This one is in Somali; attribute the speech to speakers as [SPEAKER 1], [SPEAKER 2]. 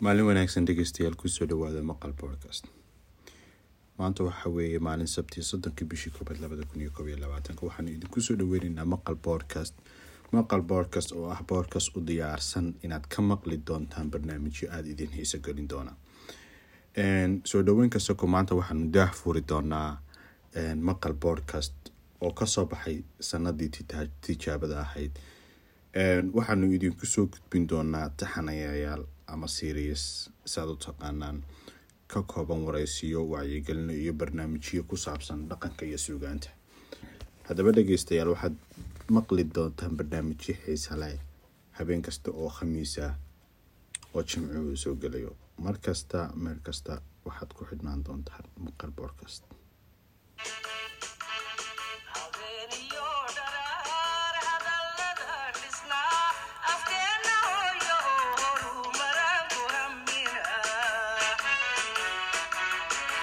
[SPEAKER 1] maalin wanaagsan dhegeystayaal ku soo dhawaada maqal podcast. Maanta waxa weeye maalin sabti soddonkii bishii koobaad labada kun iyo koob iyo labaatanka waxaanu idinku soo dhaweyneynaa maqal podcast. Maqal podcast oo ah podcast u diyaarsan inaad ka maqli doontaan barnaamijyo aada idin xiiso gelin doona. Soo dhaweyn kastako maanta waxaanu daah furi doonaa maqal podcast oo ka soo baxay sanadii tijaabada ahayd. Waxaanu idinku soo gudbin doonaa taxanayayaal ama serias saad u taqaanaan ka kooban wareysiyo wacyigelino iyo barnaamijyo ku saabsan dhaqanka iyo suugaanta. Haddaba dhegeystayaal waxaad maqli doontaan barnaamijyo xiisa leh habeen kasta oo khamiis ah oo jimcuhu soo gelayo. Mar kasta meel kasta waxaad ku xidhnaan doontaan maqal podcast